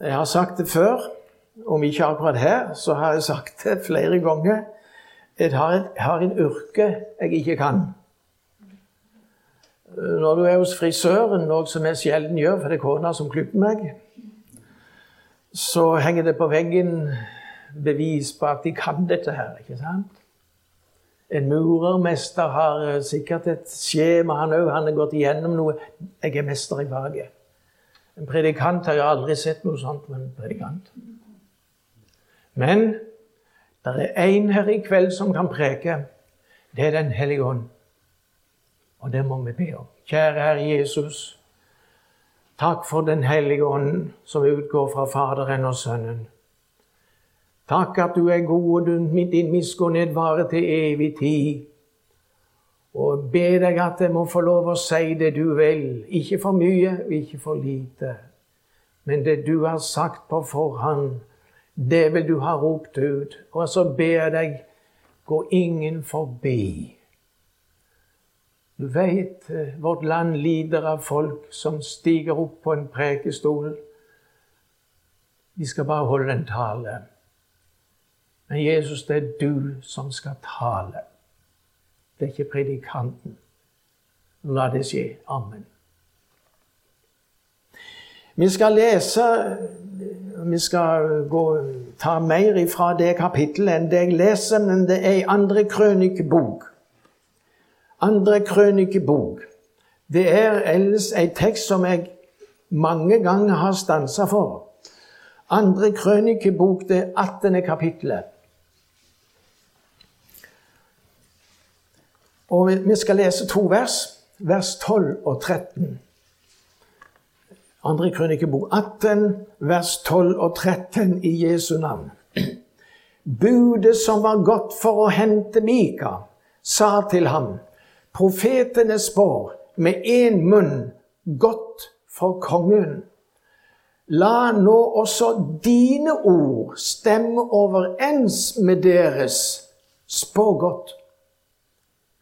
Jeg har sagt det før, om ikke akkurat her, så har jeg sagt det flere ganger. Jeg har en, har en yrke jeg ikke kan. Når du er hos frisøren, noe som jeg sjelden gjør, for det er kona som klipper meg, så henger det på veggen bevis på at de kan dette her. ikke sant? En murermester har sikkert et skjema, han òg. Han har gått igjennom noe. Jeg er mester i faget. En predikant har jeg aldri sett noe sånt med en predikant. Men det er én her i kveld som kan preke. Det er Den hellige ånd. Og det må vi be om. Kjære Herre Jesus. Takk for Den hellige ånd som utgår fra Faderen og Sønnen. Takk at du er god, og din miskunnhet varer til evig tid. Og be deg at jeg må få lov å si det du vil. Ikke for mye, ikke for lite. Men det du har sagt på forhånd, det vil du ha ropt ut. Og så ber jeg deg, gå ingen forbi. Du vet, eh, vårt land lider av folk som stiger opp på en prekestol. De skal bare holde en tale. Men Jesus, det er du som skal tale. Det er ikke predikanten. La det skje. Amen. Vi skal lese Vi skal gå, ta mer ifra det kapittelet enn det jeg leser, men det er i andre krønikebok. Andre krønikebok. Det er ellers en tekst som jeg mange ganger har stansa for. Andre krønikebok, det 18. kapittelet. Og vi skal lese to vers, vers 12 og 13. Andre krønikebok 18, vers 12 og 13 i Jesu navn. Budet som var godt for å hente Mika, sa til ham, profetene spår med én munn godt for kongen. La nå også dine ord stemme overens med deres. Spå godt.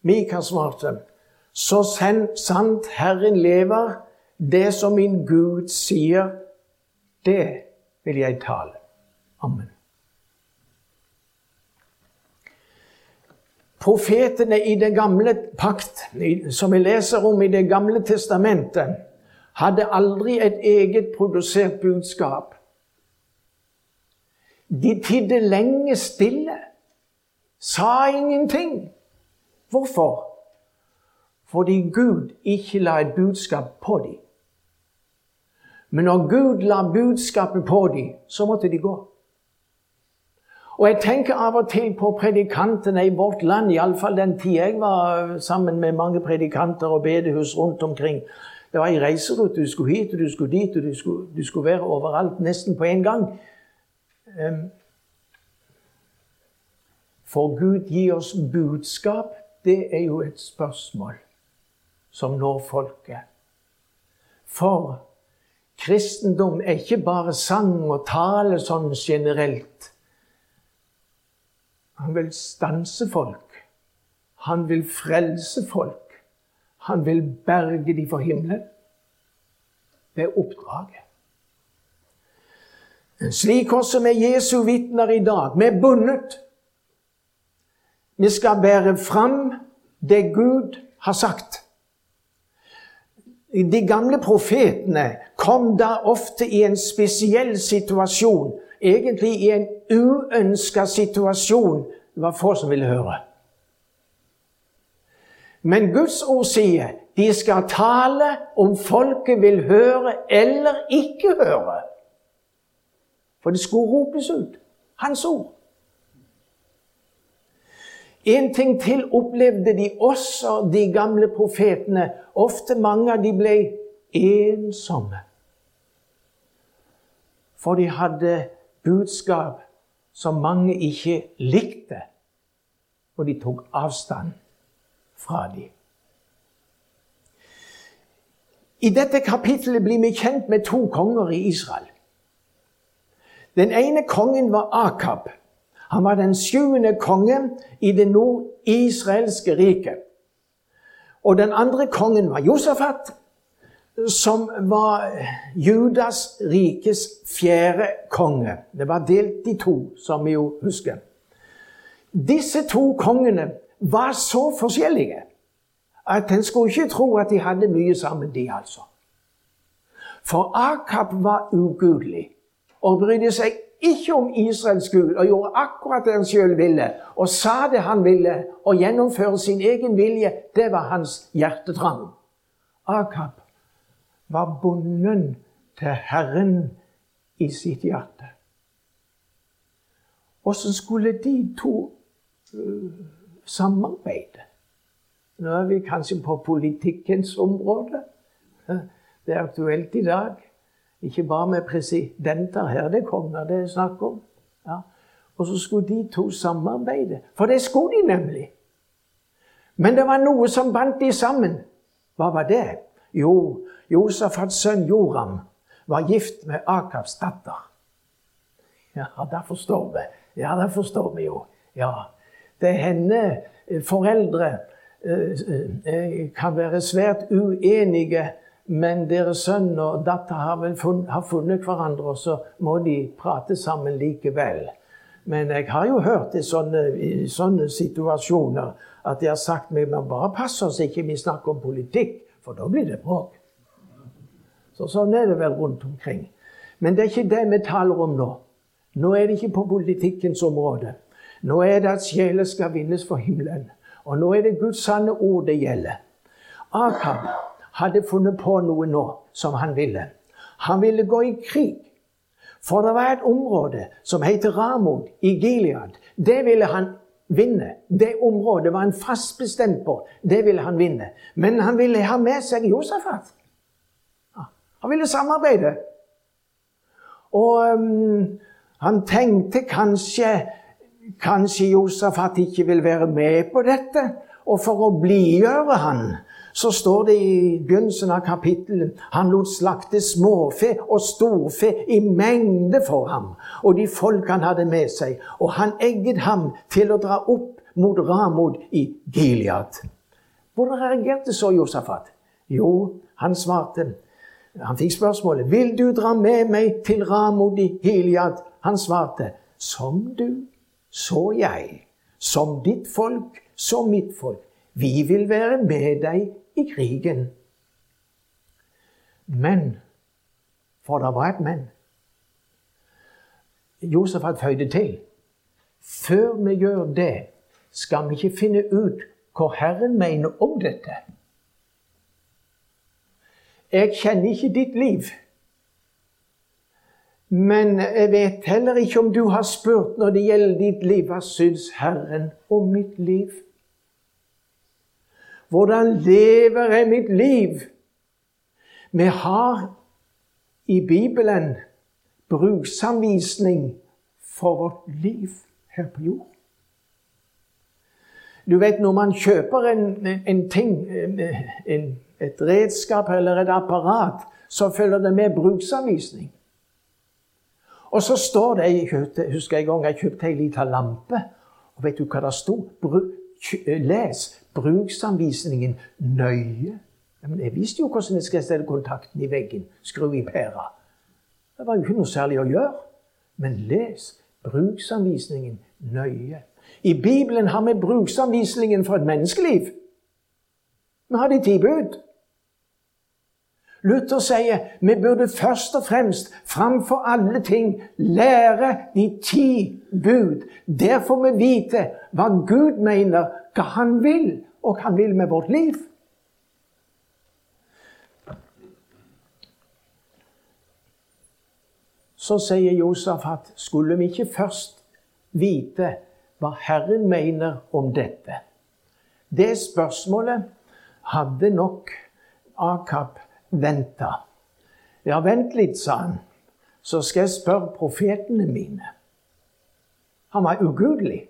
Mika svarte, så sant Herren lever, det som min Gud sier, det vil jeg tale. Amen. Profetene i det gamle pakt, som vi leser om i Det gamle testamentet, hadde aldri et eget produsert budskap. De tidde lenge stille, sa ingenting. Hvorfor? Fordi Gud ikke la et budskap på dem. Men når Gud la budskapet på dem, så måtte de gå. Og jeg tenker av og til på predikantene i vårt land, iallfall den tida jeg var sammen med mange predikanter og bedehus rundt omkring. Det var ei reiserute. Du skulle hit, og du skulle dit, og du skulle, du skulle være overalt nesten på en gang. For Gud gir oss budskap. Det er jo et spørsmål som når folket. For Kristendom er ikke bare sang og tale sånn generelt. Han vil stanse folk. Han vil frelse folk. Han vil berge de for himmelen. Det er oppdraget. Slik også med Jesu vitner i dag. Vi er bundet. Vi skal bære fram det Gud har sagt. De gamle profetene kom da ofte i en spesiell situasjon. Egentlig i en uønska situasjon. Det var få som ville høre. Men Guds ord sier de skal tale om folket vil høre eller ikke høre. For det skulle ropes ut. Hans ord. En ting til opplevde de også, de gamle profetene. Ofte mange av de ble ensomme. For de hadde budskap som mange ikke likte, og de tok avstand fra dem. I dette kapittelet blir vi kjent med to konger i Israel. Den ene kongen var Akab. Han var den sjuende kongen i det nordisraelske riket. Og den andre kongen var Josafat, som var Judas rikes fjerde konge. Det var delt i to, som vi jo husker. Disse to kongene var så forskjellige at en skulle ikke tro at de hadde mye sammen, de altså. For Akab var ugudelig og brydde seg ikke om Israels Gud og gjorde akkurat det han sjøl ville, og sa det han ville, og gjennomføre sin egen vilje, det var hans hjertetrang. Akab var bonden til Herren i sitt hjerte. Åssen skulle de to uh, samarbeide? Nå er vi kanskje på politikkens område. Det er aktuelt i dag. Ikke bare med presidenter. Her det er konger det er snakk om. Ja. Og så skulle de to samarbeide. For det skulle de nemlig. Men det var noe som bandt de sammen. Hva var det? Jo, Josafats sønn Joram var gift med Akabs datter. Ja, det forstår vi. Ja, det forstår vi jo. Ja. Det er henne eh, foreldre eh, eh, kan være svært uenige men deres sønn og datter har funnet, har funnet hverandre, og så må de prate sammen likevel. Men jeg har jo hørt i sånne, i sånne situasjoner at de har sagt meg men bare pass oss ikke vi snakker om politikk, for da blir det bråk. Så sånn er det vel rundt omkring. Men det er ikke det vi taler om nå. Nå er det ikke på politikkens område. Nå er det at sjelen skal vinnes for himmelen. Og nå er det Guds sanne ord det gjelder. Akab hadde funnet på noe nå som han ville. Han ville gå i krig. For det var et område som heter Ramon i Gilead. Det ville han vinne. Det området var han fast bestemt på. Det ville han vinne. Men han ville ha med seg Josafat. Han ville samarbeide. Og um, han tenkte kanskje Kanskje Josafat ikke vil være med på dette. Og for å blidgjøre han, så står det i begynnelsen av kapittelet han lot slakte småfe og storfe i mengde for ham og de folk han hadde med seg, og han egget ham til å dra opp mot Ramod i Gilead. Hvordan reagerte så Josafat? Jo, han svarte Han fikk spørsmålet 'Vil du dra med meg til Ramod i Gilead?' Han svarte 'Som du, så jeg. Som ditt folk, så mitt folk. Vi vil være med deg i krigen. Men For det var et men. Josef hadde føyde til. Før vi gjør det, skal vi ikke finne ut hva Herren mener om dette. Jeg kjenner ikke ditt liv. Men jeg vet heller ikke om du har spurt når det gjelder ditt liv. Hva syns Herren om mitt liv? Hvordan lever jeg mitt liv? Vi har i Bibelen bruksanvisning for vårt liv her på jord. Du vet, når man kjøper en, en ting, en, et redskap eller et apparat, så følger det med bruksanvisning. Og så står det Jeg husker en gang jeg kjøpte ei lita lampe. Og vet du hva det sto? Les bruksanvisningen nøye. Jeg visste jo hvordan jeg skal stelle kontakten i veggen. Skru i pæra. Det var jo ikke noe særlig å gjøre. Men les bruksanvisningen nøye. I Bibelen har vi bruksanvisningen for et menneskeliv. Vi har de ti bud. Luther sier vi burde først og fremst framfor alle ting lære de ti bud. Der får vi vite hva Gud mener, hva Han vil, og hva Han vil med vårt liv. Så sier Josef at skulle vi ikke først vite hva Herren mener om dette? Det spørsmålet hadde nok Akab venta. Ja, vent litt, sa han, så skal jeg spørre profetene mine. Han var ugudelig,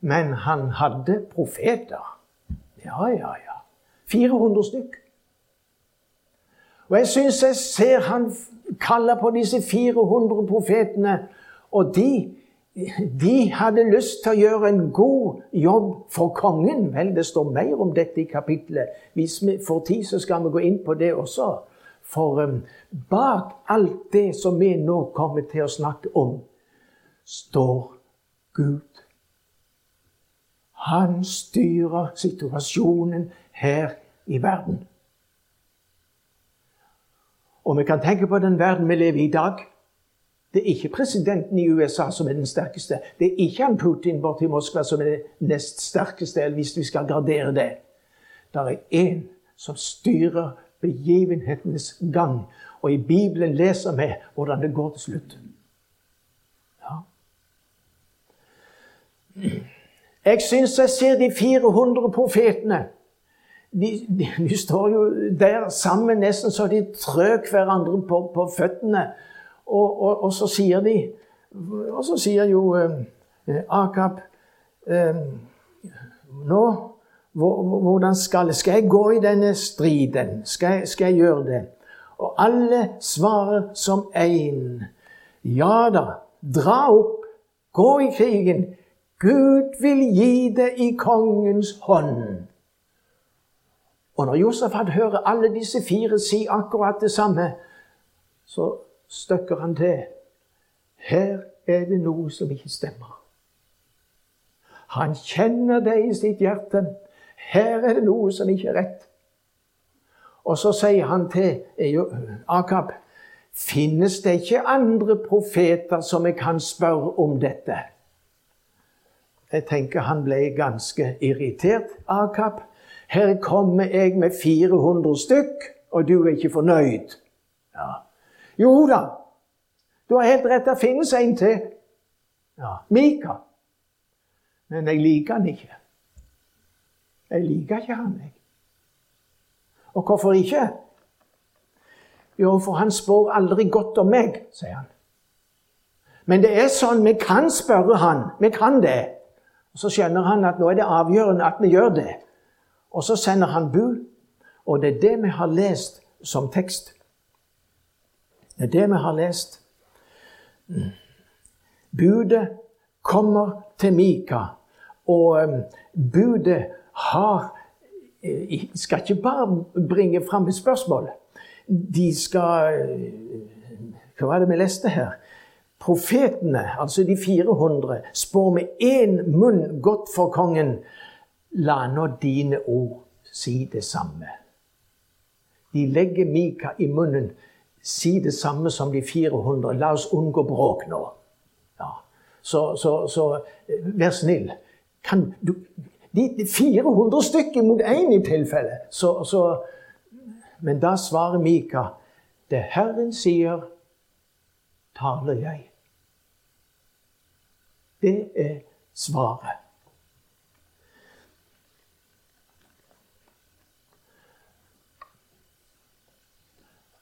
men han hadde profeter. Ja, ja, ja. 400 stykk. Og jeg syns jeg ser han kaller på disse 400 profetene, og de de hadde lyst til å gjøre en god jobb for kongen. Vel, det står mer om dette i kapittelet. Hvis vi får tid, så skal vi gå inn på det også. For um, bak alt det som vi nå kommer til å snakke om, står Gud. Han styrer situasjonen her i verden. Og vi kan tenke på den verden vi lever i i dag. Det er ikke presidenten i USA som er den sterkeste. Det er ikke han Putin borti Moskva som er det nest sterkeste, hvis vi skal gradere det. Det er én som styrer begivenhetenes gang. Og i Bibelen leser vi hvordan det går til slutt. Ja. Jeg syns jeg ser de 400 profetene. De, de, de, står jo der sammen nesten så de trøk hverandre på, på føttene. Og, og, og, så sier de Og så sier jo eh, Akab eh, Nå hvordan skal, skal jeg gå i denne striden? Skal, skal jeg gjøre det? Og alle svarer som én. Ja da, dra opp, gå i krigen. Gud vil gi det i kongens hånd. Og når Josefat hører alle disse fire si akkurat det samme, så støkker han til. Her er det noe som ikke stemmer. Han kjenner det i sitt hjerte. Her er det noe som ikke er rett. Og så sier han til Akab Finnes det ikke andre profeter som jeg kan spørre om dette? Jeg tenker han ble ganske irritert, Akab. Her kommer jeg med 400 stykk, og du er ikke fornøyd. Ja. Jo da, du har helt rett, det finnes en til. Ja, Mika. Men jeg liker han ikke. Jeg liker ikke han, jeg. Og hvorfor ikke? Jo, for han spår aldri godt om meg, sier han. Men det er sånn, vi kan spørre han. Vi kan det. Og Så skjønner han at nå er det avgjørende at vi gjør det. Og så sender han bud. Og det er det vi har lest som tekst. Det er det vi har lest. Budet kommer til Mika, og um, budet har eh, skal ikke bare bringe fram et spørsmål. De skal eh, Hva var det vi leste her? Profetene, altså de 400, spår med én munn godt for kongen. La nå dine ord si det samme. De legger Mika i munnen. Si det samme som de 400. La oss unngå bråk nå. Ja. Så, så, så, vær snill. Kan du de 400 stykker mot én i tilfelle. Så, så, men da svarer Mika det Herren sier, taler jeg. Det er svaret.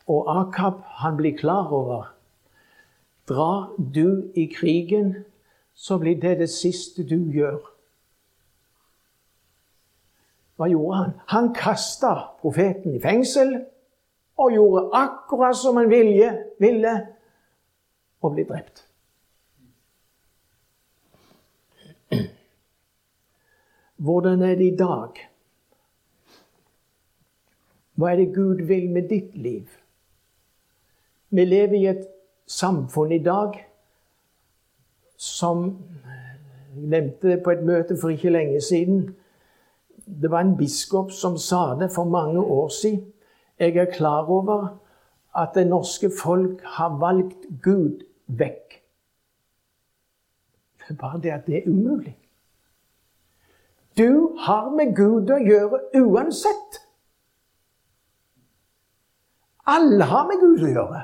Og Akab han blir klar over Drar du i krigen, så blir det det siste du gjør. Hva gjorde han? Han kasta profeten i fengsel og gjorde akkurat som han ville, ville og ble drept. Hvordan er det i dag? Hva er det Gud vil med ditt liv? Vi lever i et samfunn i dag som Jeg nevnte det på et møte for ikke lenge siden det var en biskop som sa det for mange år siden. Jeg er klar over at det norske folk har valgt Gud vekk. Det er bare det at det er umulig. Du har med Gud å gjøre uansett. Alle har med Gud å gjøre.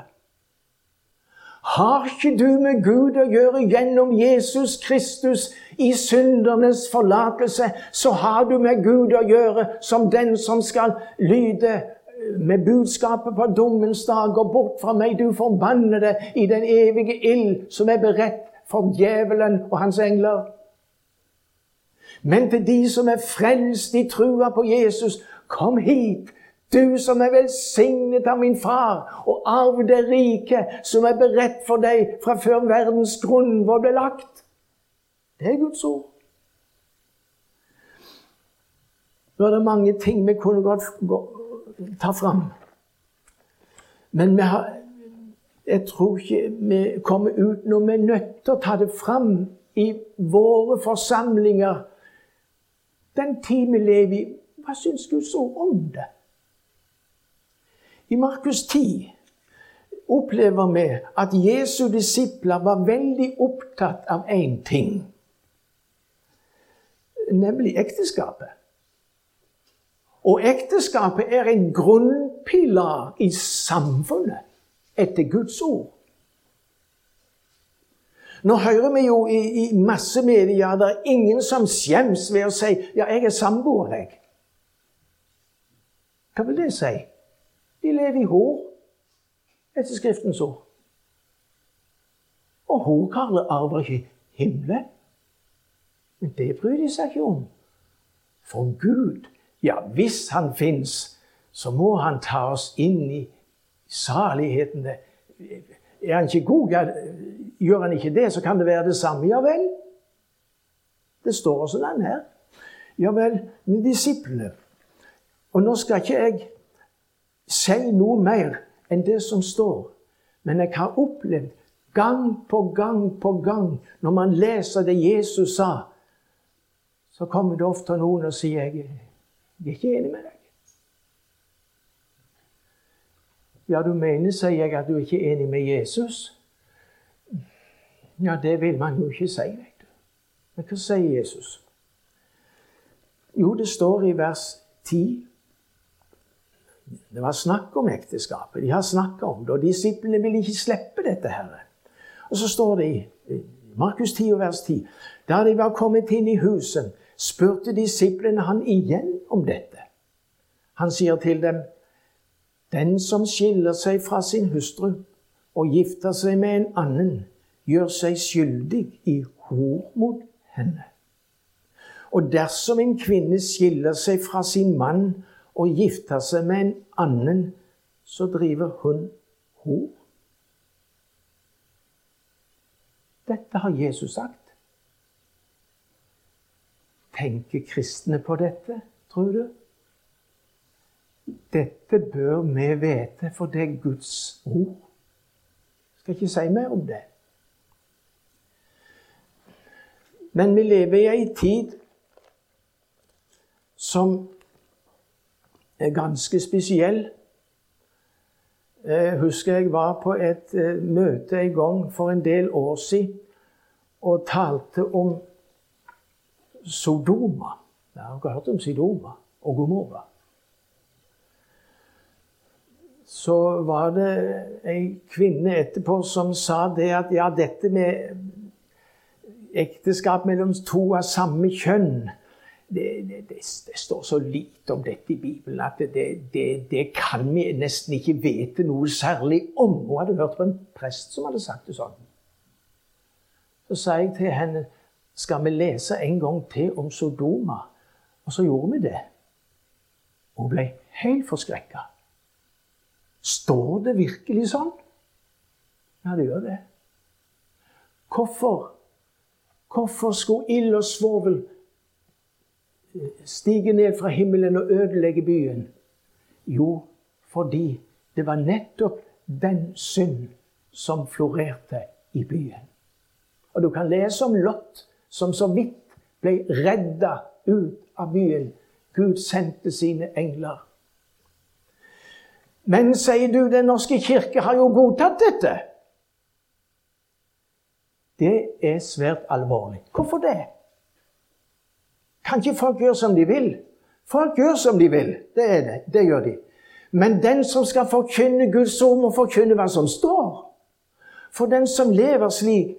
Har ikke du med Gud å gjøre gjennom Jesus Kristus i syndernes forlatelse, så har du med Gud å gjøre som den som skal lyde med budskapet på dommens dag. Gå bort fra meg, du forbannede, i den evige ild som er beredt for djevelen og hans engler. Men til de som er frelst i trua på Jesus, kom hit. Du som er velsignet av min far, og arv det rike som er beredt for deg fra før verdens grunnvoll ble lagt. Det er Guds ord. Nå er det mange ting vi kunne godt ta fram. Men vi har, jeg tror ikke vi kommer ut når vi er nødt til å ta det fram i våre forsamlinger. Den tid vi lever i. Hva syns Guds ord om det? I Markus 10 opplever vi at Jesu disipler var veldig opptatt av én ting, nemlig ekteskapet. Og ekteskapet er en grunnpilar i samfunnet etter Guds ord. Nå hører vi jo i, i masse medier det er ingen som skjems ved å si 'ja, jeg er samboer', jeg. Hva vil det si? De lever i hår, etter Skriftens ord. Og horkarer arver ikke himmelen. Men det bryr de seg ikke om. For Gud, ja, hvis Han fins, så må Han ta oss inn i saligheten. Er Han ikke god? Gjør Han ikke det, så kan det være det samme. Ja vel. Det står også den her. Ja vel, med disiplene. Og nå skal ikke jeg si noe mer enn det som står. Men jeg har opplevd gang på gang på gang når man leser det Jesus sa, så kommer det ofte noen og sier jeg, jeg er ikke enig med deg. Ja, du mener, sier jeg, at du er ikke er enig med Jesus? Ja, det vil man jo ikke si, vet du. Men hva sier Jesus? Jo, det står i vers 10 det var snakk om ekteskapet. De har snakka om det, og disiplene vil ikke slippe dette. her. Og så står det i Markus 10, vers 10 Da de var kommet inn i huset, spurte disiplene han igjen om dette. Han sier til dem, Den som skiller seg fra sin hustru og gifter seg med en annen, gjør seg skyldig i hor mot henne. Og dersom en kvinne skiller seg fra sin mann og gifter seg med en annen, så driver hun hor. Dette har Jesus sagt. Tenker kristne på dette, tror du? Dette bør vi vite, for det er Guds ord. Jeg skal ikke si mer om det. Men vi lever i ei tid som ganske spesiell. Jeg husker jeg var på et eh, møte en gang for en del år siden og talte om Sodoma. Jeg har hørt om Sidoma og Gomorra. Så var det ei kvinne etterpå som sa det at ja, dette med ekteskap mellom to av samme kjønn det, det, det, det, står så lite om dette i Bibelen at det, kan vi nesten ikke vite noe særlig om. Hun hadde hørt på en prest som hadde sagt det sånn. Så sa jeg til henne skal vi lese en gang til om Sodoma. Og så gjorde vi det. Hun ble helt forskrekka. Står det virkelig sånn? Ja, det gjør det. Hvorfor? Hvorfor skulle ild og svovel stige ned fra himmelen og ødelegge byen? Jo, fordi det var nettopp den synd som florerte i byen. Og du kan lese om Lot, som så vidt ble redda ut av byen. Gud sendte sine engler. Men, sier du, Den norske kirke har jo godtatt dette. Det er svært alvorlig. Hvorfor det? Kan ikke folk gjøre som de vil? Folk gjør som de vil. Det er det. Det gjør de. Men den som skal forkynne Guds ord, må forkynne hva som står. For den som lever slik,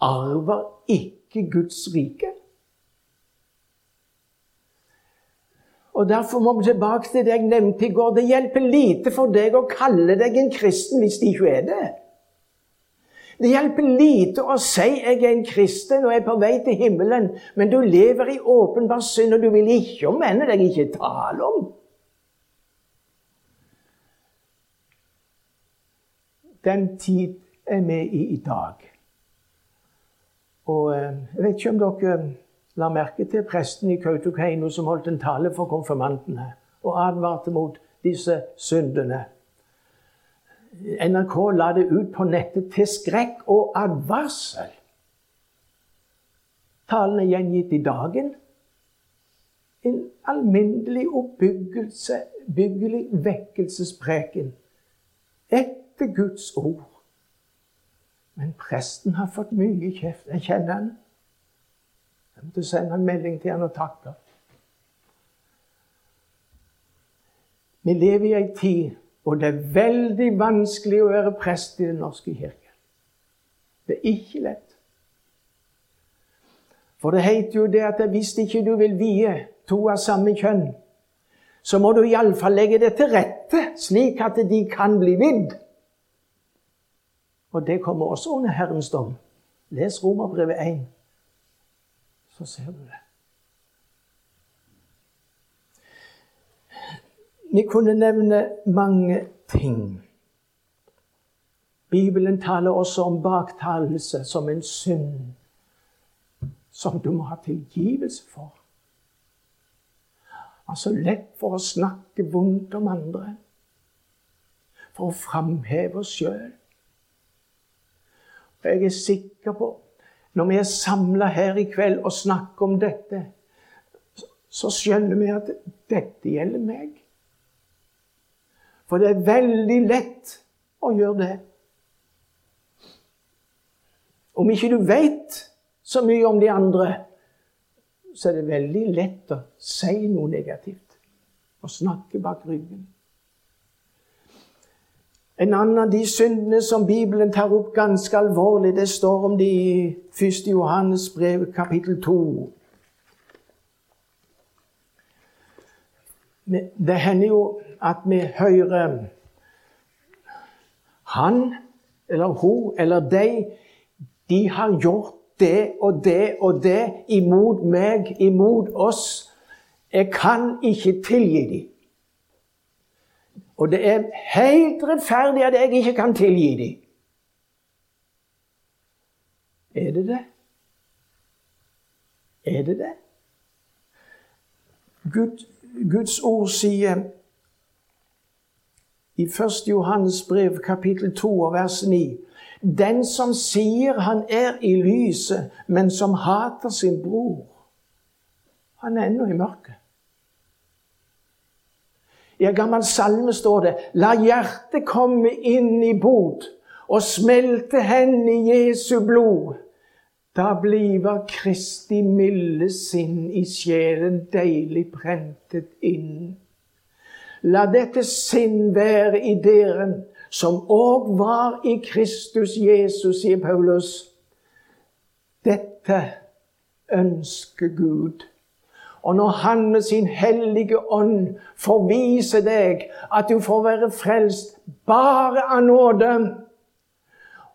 arver ikke Guds rike. Og Derfor må vi tilbake til det jeg nevnte i går. Det hjelper lite for deg å kalle deg en kristen hvis de ikke er det. Det hjelper lite å si 'jeg er en kristen og er på vei til himmelen', men du lever i åpenbar synd, og du vil ikke om mennene deg ikke tale om. Den tid er vi i i dag. Og eh, Jeg vet ikke om dere la merke til presten i Kautokeino som holdt en tale for konfirmantene og advarte mot disse syndene. NRK la det ut på nettet til skrekk og advarsel. Talen er gjengitt i dagen. En alminnelig oppbyggelig vekkelsespreken etter Guds ord. Men presten har fått mye kjeft. Jeg kjenner han. Jeg måtte sende en melding til han og takke. Vi lever i ei tid hvor det er veldig vanskelig å være prest i Den norske kirke. Det er ikke lett. For det heter jo det at hvis ikke du vil vie to av samme kjønn, så må du iallfall legge det til rette, slik at de kan bli vidd. Og det kommer også under Herrens dom. Les Romerbrevet 1, så ser du det. Vi kunne nevne mange ting. Bibelen taler også om baktalelse som en synd som du må ha tilgivelse for. Altså lett for å snakke vondt om andre. For å framheve oss sjøl. Og jeg er sikker på når vi er samla her i kveld og snakker om dette, så skjønner vi at dette gjelder meg. For det er veldig lett å gjøre det. Om ikke du veit så mye om de andre, så er det veldig lett å si noe negativt og snakke bak ryggen. En annen av de syndene som Bibelen tar opp ganske alvorlig, det står om det i 1. Johannes brev, kapittel 2. Det hender jo at vi hører han eller hun eller de De har gjort det og det og det imot meg, imot oss. Jeg kan ikke tilgi dem. Og det er helt rettferdig at jeg ikke kan tilgi dem. Er det det? Er det det? Gud, Guds ord sier i 1. Johannes brev, kapittel 2, vers 9 Den som sier han er i lyset, men som hater sin bror, han er ennå i mørket. I en gammel salme står det La hjertet komme inn i bod og smelte hen i Jesu blod. Da bliver Kristi milde sinn i sjelen deilig prentet inn. La dette sinn være i dere, som òg var i Kristus Jesus, sier Paulus. Dette ønsker Gud og når Han med sin hellige ånd får vise deg at du får være frelst bare av nåde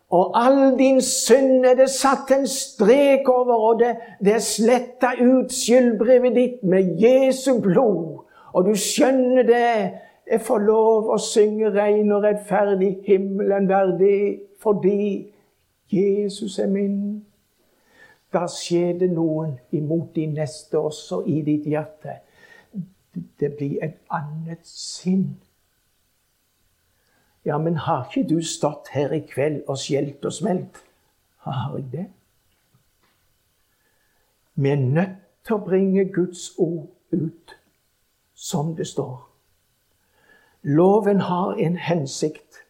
og all din synd er det satt en strek over, og det, det er sletta ut skyldbrevet ditt med Jesu blod. Og du skjønner det. Jeg får lov å synge rein og rettferdig, himmelen verdig, fordi Jesus er min da skjer det noen imot din neste også i ditt hjerte. Det blir et annet sinn. Ja, men har ikke du stått her i kveld og skjelt og smelt? Har jeg det? Vi er nødt til å bringe Guds ord ut som det står. Loven har en hensikt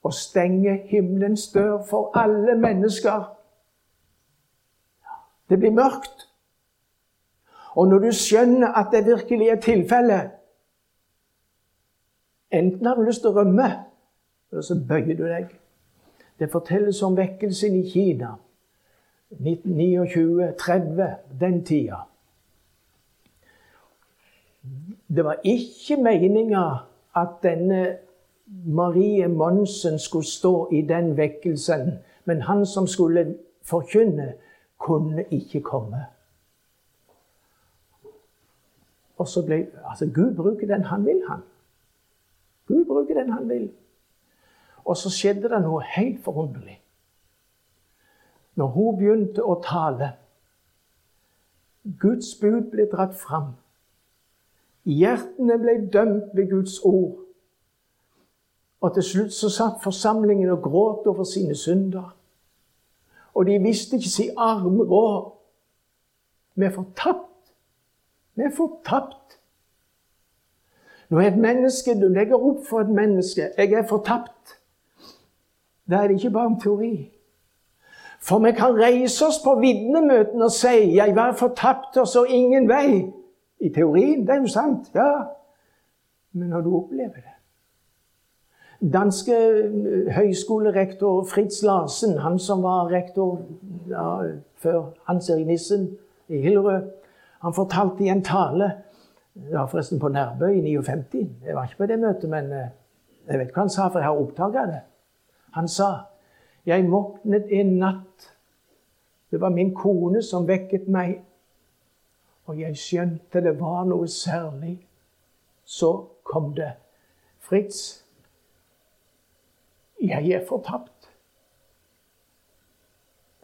å stenge himmelens dør for alle mennesker. Det blir mørkt. Og når du skjønner at det virkelig er tilfellet Enten har du lyst til å rømme, eller så bøyer du deg. Det fortelles om vekkelsen i Kina. 1929-30, den tida. Det var ikke meninga at denne Marie Monsen skulle stå i den vekkelsen, men han som skulle forkynne, kunne ikke komme. Og så ble, altså Gud bruker den han vil, han. Gud bruker den han vil. Og så skjedde det noe helt forunderlig. Når hun begynte å tale Guds bud ble dratt fram. Hjertene ble dømt ved Guds ord. Og til slutt så satt forsamlingen og gråt over sine synder. Og de visste ikke si arme råd. Vi er fortapt. Vi er fortapt. Når et menneske, du legger opp for et menneske 'Jeg er fortapt', da er ikke bare en teori. For vi kan reise oss på vitnemøtene og si 'Jeg var fortapt og så ingen vei'. I teorien, det er jo sant. Ja. Men når du opplever det Danske eh, høyskolerektor Fritz Larsen, han som var rektor ja, før Hans Erik Nissen i Hillerød, han fortalte i en tale det forresten på Nærbø i 59. Jeg var ikke på det møtet, men eh, jeg vet hva han sa, for jeg har oppdaga det. Han sa jeg våknet en natt. Det var min kone som vekket meg. Og jeg skjønte det var noe særlig. Så kom det. Fritz, jeg er fortapt.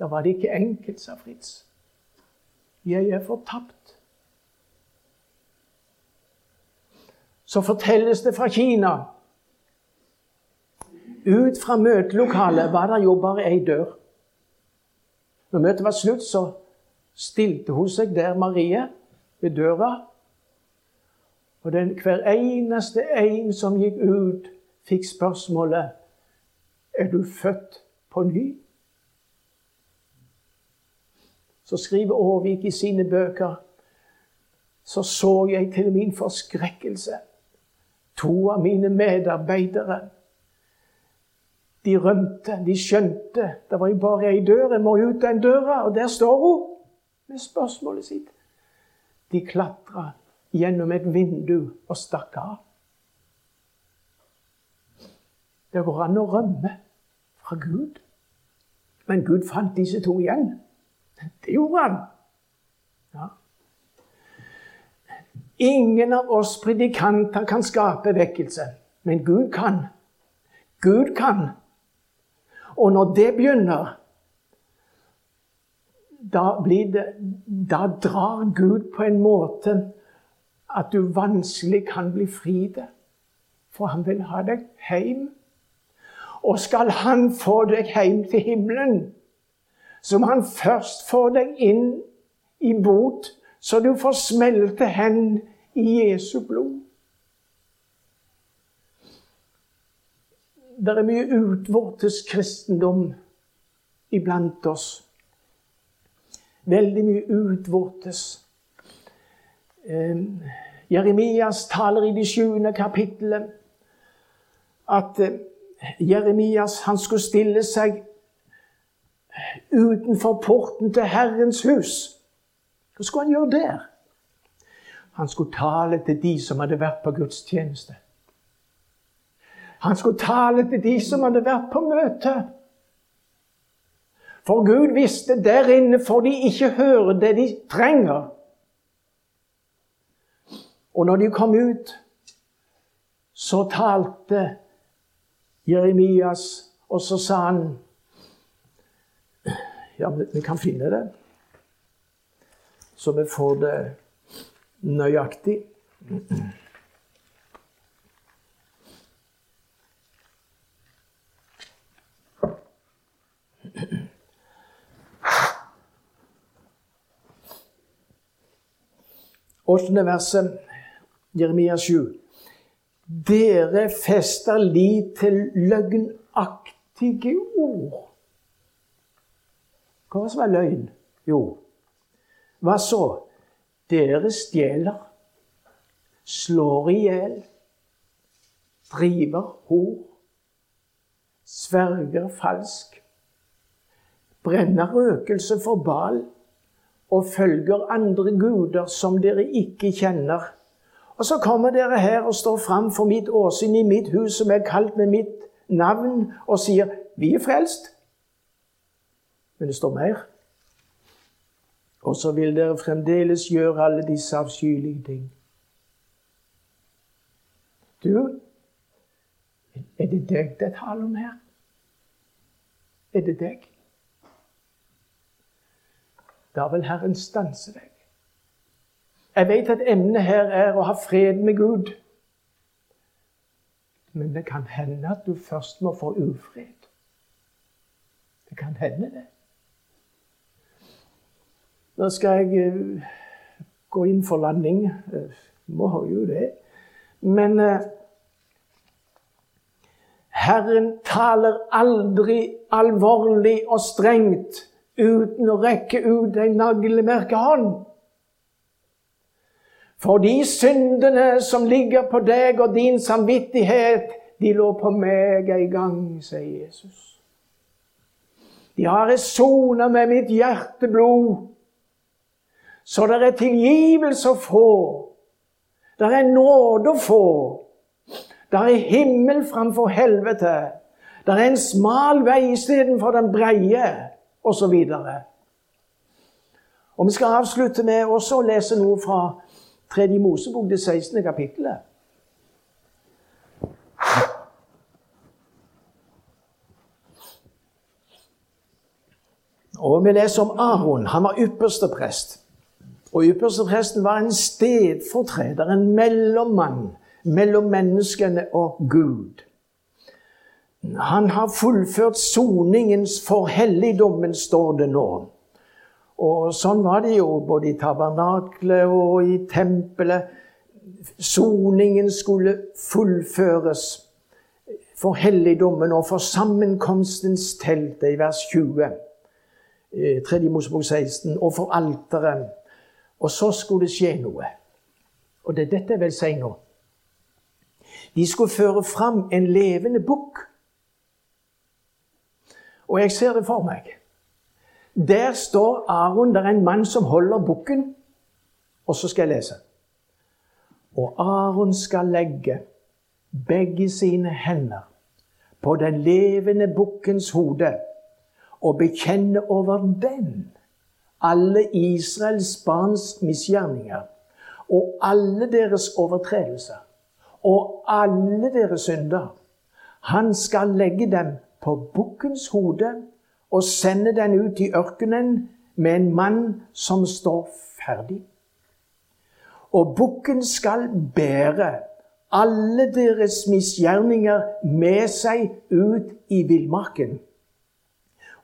Da var det ikke enkelt, sa Fritz. Jeg er fortapt. Så fortelles det fra Kina. Ut fra møtelokalet var det jo bare ei dør. Når møtet var slutt, så stilte hun seg der, Marie, ved døra. Og den, hver eneste en som gikk ut, fikk spørsmålet er du født på ny? Så skriver Aavik i sine bøker så så jeg til min forskrekkelse to av mine medarbeidere. De rømte, de skjønte. Det var jo bare ei dør. Jeg må ut den døra, og der står hun med spørsmålet sitt. De klatra gjennom et vindu og stakk av. Det går an å rømme fra Gud. Men Gud fant disse to igjen. Det gjorde han. Ja. Ingen av oss predikanter kan skape vekkelse, men Gud kan. Gud kan. Og når det begynner, da, det, da drar Gud på en måte at du vanskelig kan bli fri det. For han vil ha deg hjem og skal han få deg hjem til himmelen, så må han først få deg inn i bot, så du får smelte hen i Jesu blod. Det er mye utvortes kristendom iblant oss. Veldig mye utvortes. Eh, Jeremias taler i det sjuende kapittelet at eh, Jeremias han skulle stille seg utenfor porten til Herrens hus. Hva skulle han gjøre der? Han skulle tale til de som hadde vært på gudstjeneste. Han skulle tale til de som hadde vært på møte. For Gud visste der inne får de ikke høre det de trenger. Og når de kom ut, så talte Jeremias, og så sa han Ja, vi kan finne det, så vi får det nøyaktig. Åttende verset, Jeremia 7. Dere fester lit til løgnaktige ord. Hva som er løgn? Jo, hva så? Dere stjeler, slår i hjel, driver hor, sverger falsk, brenner røkelse for bal og følger andre guder som dere ikke kjenner og så kommer dere her og står fram for mitt åsyn i mitt hus, som er kalt med mitt navn, og sier 'Vi er frelst'. Men det står mer. Og så vil dere fremdeles gjøre alle disse avskyelige ting. Du, er det deg det er tale om her? Er det deg? Da vil Herren stanse deg. Jeg vet at emnet her er å ha fred med Gud. Men det kan hende at du først må få ufred. Det kan hende, det. Nå skal jeg uh, gå inn for landing. Uh, må jo det. Men uh, Herren taler aldri alvorlig og strengt uten å rekke ut en naglemerkehånd. For de syndene som ligger på deg og din samvittighet, de lå på meg en gang, sier Jesus. De har jeg sona med mitt hjerteblod, så det er tilgivelse å få. Det er nåde å få. Det er himmel framfor helvete. Det er en smal vei istedenfor den breie, osv. Og, vi skal avslutte med også å lese noe fra Tredje Mosebok, det 16. kapittelet. Og vi leser om Aron. Han var ypperste prest. Og ypperste presten var en stedfortreder, en mellommann mellom menneskene og Gud. Han har fullført soningens for helligdommen, står det nå. Og sånn var det jo både i tabernaklet og i tempelet. Soningen skulle fullføres for helligdommen og for sammenkomstens telt, i vers 20. 3. Eh, Mosebok 16. Og for alteret. Og så skulle det skje noe. Og det er dette jeg vil si nå. De skulle føre fram en levende bukk. Og jeg ser det for meg. Der står Aron, det er en mann som holder bukken. Og så skal jeg lese. Og Aron skal legge begge sine hender på den levende bukkens hode og bekjenne over den alle Israels barns misgjerninger og alle deres overtredelser og alle deres synder. Han skal legge dem på bukkens hode og sende den ut i ørkenen med en mann som står ferdig. Og bukken skal bære alle deres misgjerninger med seg ut i villmarken.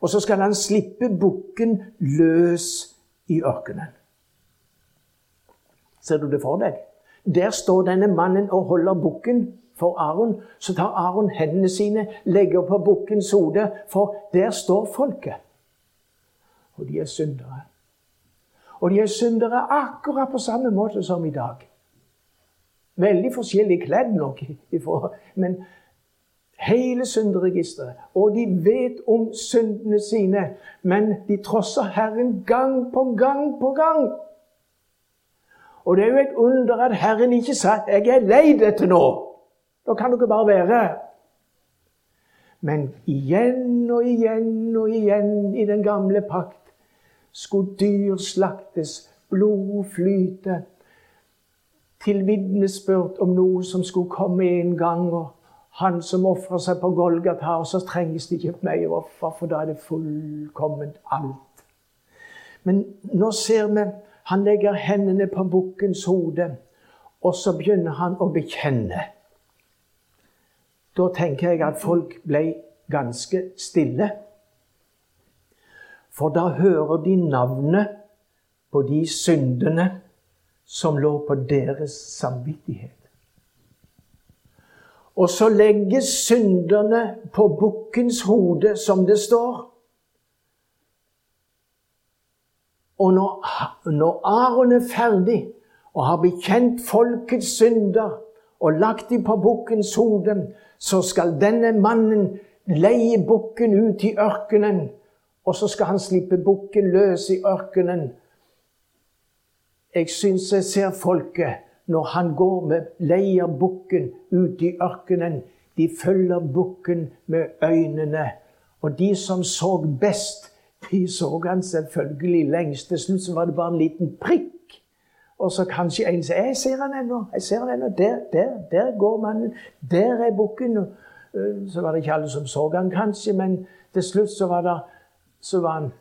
Og så skal han slippe bukken løs i ørkenen. Ser du det for deg? Der står denne mannen og holder bukken for Aron. Så tar Aron hendene sine, legger på bukkens hode, for der står folket. Og de er syndere. Og de er syndere akkurat på samme måte som i dag. Veldig forskjellig kledd nok, men hele synderegisteret. Og de vet om syndene sine, men de trosser Herren gang på gang på gang. Og det er jo et under at Herren ikke sa 'Jeg er lei dette nå'. Da kan dere bare være. Men igjen og igjen og igjen i den gamle pakt skulle dyr slaktes, blod flyte, til vitnesbyrd om noe som skulle komme en gang. og Han som ofrer seg på Golgata, og så trenges det ikke mer offer, for da er det fullkomment alt. Men nå ser vi han legger hendene på bukkens hode, og så begynner han å bekjenne. Da tenker jeg at folk ble ganske stille. For da hører de navnet på de syndene som lå på deres samvittighet. Og så legges synderne på bukkens hode, som det står. Og når, når Aron er ferdig og har bekjent folkets synder og lagt dem på bukkens hode, så skal denne mannen leie bukken ut i ørkenen, og så skal han slippe bukken løs i ørkenen. Jeg syns jeg ser folket når han går med leier bukken ut i ørkenen. De følger bukken med øynene. Og de som så best, de så han selvfølgelig lengst. Til slutt var det bare en liten prikk og så kanskje en sier 'Jeg ser han ennå. jeg ser han ennå. Der, der, der går mannen. Der er bukken.' Øh, så var det ikke alle som så han kanskje, men til slutt så var, det, så var han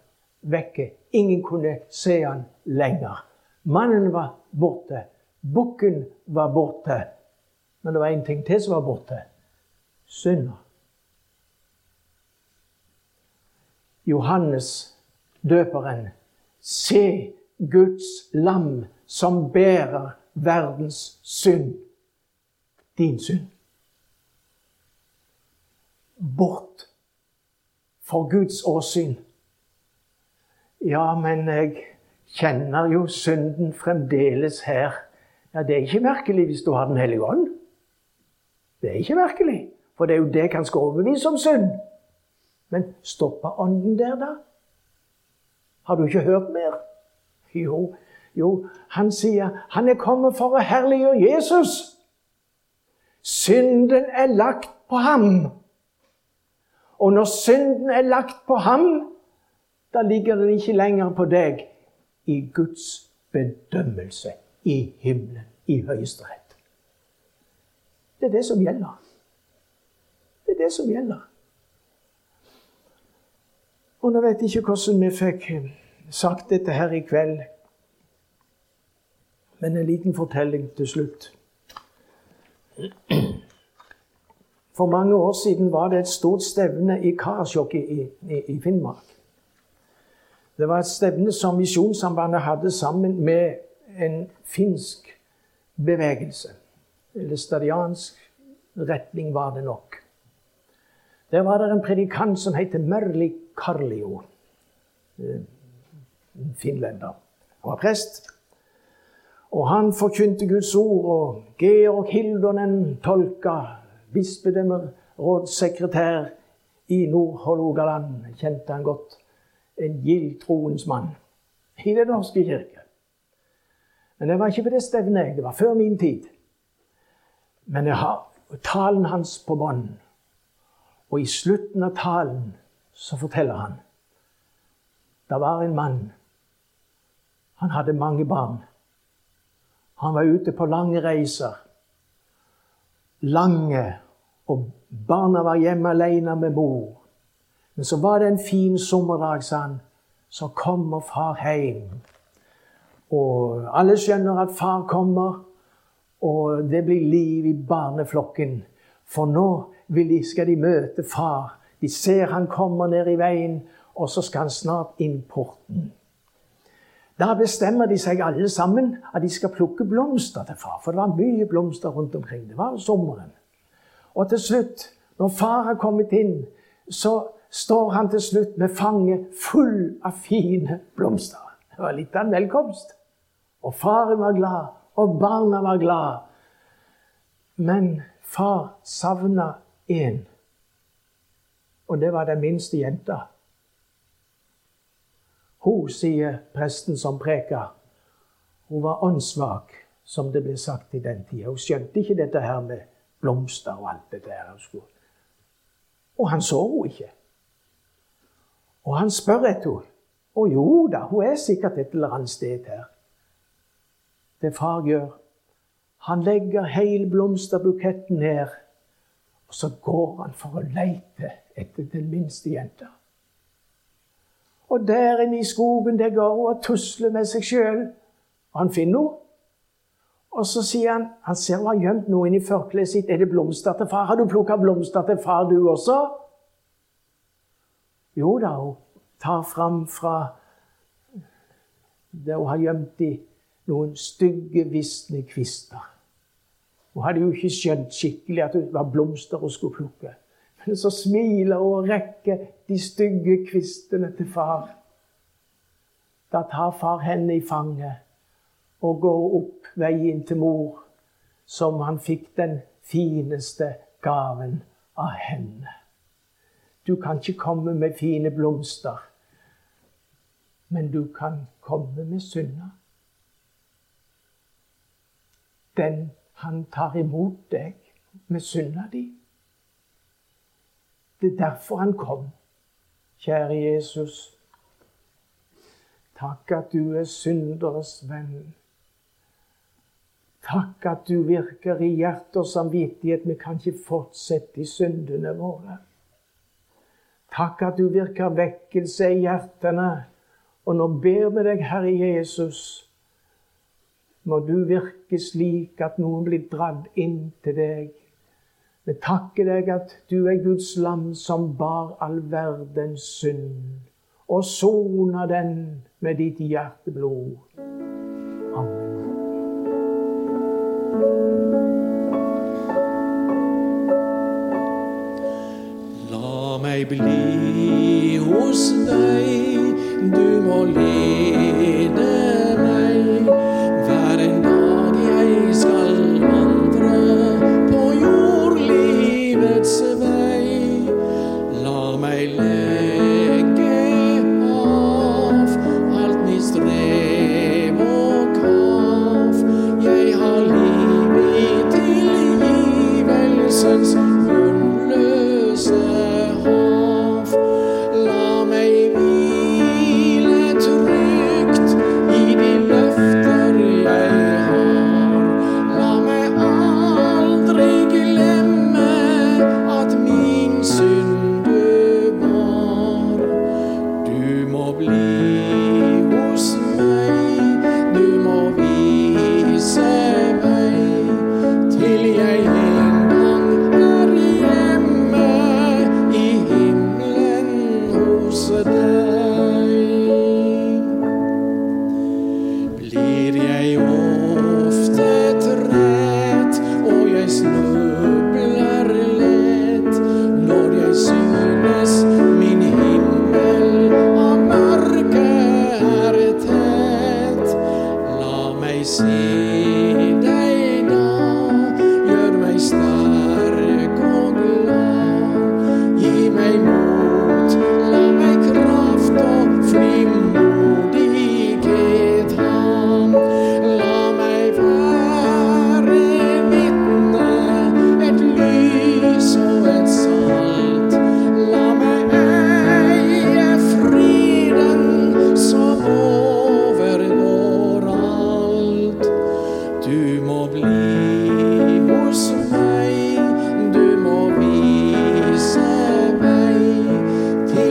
vekke. Ingen kunne se han lenger. Mannen var borte. Bukken var borte. Men det var en ting til som var borte. synder. Johannes døperen, se Guds lam som bærer verdens synd. Din synd. Bort for Guds åsyn. Ja, men jeg kjenner jo synden fremdeles her. Ja, Det er ikke merkelig hvis du har Den hellige ånd. Det er ikke merkelig, for det er jo det kan skal overbevise om synd. Men stopper ånden der, da? Har du ikke hørt mer? Jo, jo, han sier han er kommet for å herliggjøre Jesus. Synden er lagt på ham. Og når synden er lagt på ham, da ligger den ikke lenger på deg i Guds bedømmelse i himmelen, i Høyesterett. Det er det som gjelder. Det er det som gjelder. Og nå vet jeg ikke hvordan vi fikk sagt dette her i kveld, men en liten fortelling til slutt. For mange år siden var det et stort stevne i Karasjok i, i, i Finnmark. Det var et stevne som Misjonssambandet hadde sammen med en finsk bevegelse. Eller stadiansk retning var det nok. Der var det en predikant som het Mørli Karlio. Eh, en finlender. Han var prest. Og han forkynte Guds ord, og Georg Hildonen tolka bispedømmerådssekretær i Nord-Hålogaland, kjente han godt. En gild troens mann i Den norske kirke. Men det var ikke på det stevnet. Det var før min tid. Men jeg har talen hans på bånd. Og i slutten av talen så forteller han det var en mann. Han hadde mange barn. Han var ute på lange reiser. Lange. Og barna var hjemme alene med mor. Men så var det en fin sommerdag, sa han. Så kommer far hjem. Og alle skjønner at far kommer, og det blir liv i barneflokken. For nå de, skal de møte far. De ser han kommer ned i veien, og så skal han snart inn porten. Da bestemmer de seg alle sammen at de skal plukke blomster til far. For det var mye blomster rundt omkring. Det var sommeren. Og til slutt, når far har kommet inn, så står han til slutt med fanget full av fine blomster. Det var litt av en velkomst. Og faren var glad, og barna var glad. Men far savna én. Og det var den minste jenta. Hun, sier presten som preka, hun var åndssvak, som det ble sagt i den tida. Hun skjønte ikke dette her med blomster og alt det der. Og han så henne ikke. Og han spør etter henne. Og jo da, hun er sikkert et eller annet sted her. Det far gjør, han legger hele blomsterbuketten ned, og så går han for å leite etter den minste jenta. Og der inne i skogen der går hun og tusler med seg sjøl. Han finner henne. Og så sier han Han ser hun har gjemt noe inni førkleet sitt. Er det blomster til far? Har du plukka blomster til far, du også? Jo da, hun tar fram fra der hun har gjemt i noen stygge, visne kvister. Hun hadde jo ikke skjønt skikkelig at det var blomster hun skulle plukke. Så smiler og rekker de stygge kvistene til far. Da tar far henne i fanget og går opp veien til mor, som han fikk den fineste gaven av henne. Du kan ikke komme med fine blomster, men du kan komme med synda. Den han tar imot deg med synda di. Det er derfor han kom. Kjære Jesus, takk at du er synderes venn. Takk at du virker i hjerte og samvittighet. Vi kan ikke fortsette i syndene våre. Takk at du virker vekkelse i hjertene. Og nå ber vi deg, Herre Jesus, må du virke slik at noen blir dratt inn til deg vi takker deg at du er Guds lam som bar all verdens synd, og sona den med ditt hjerteblod. Amen. La meg bli hos deg, du må lede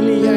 Ele é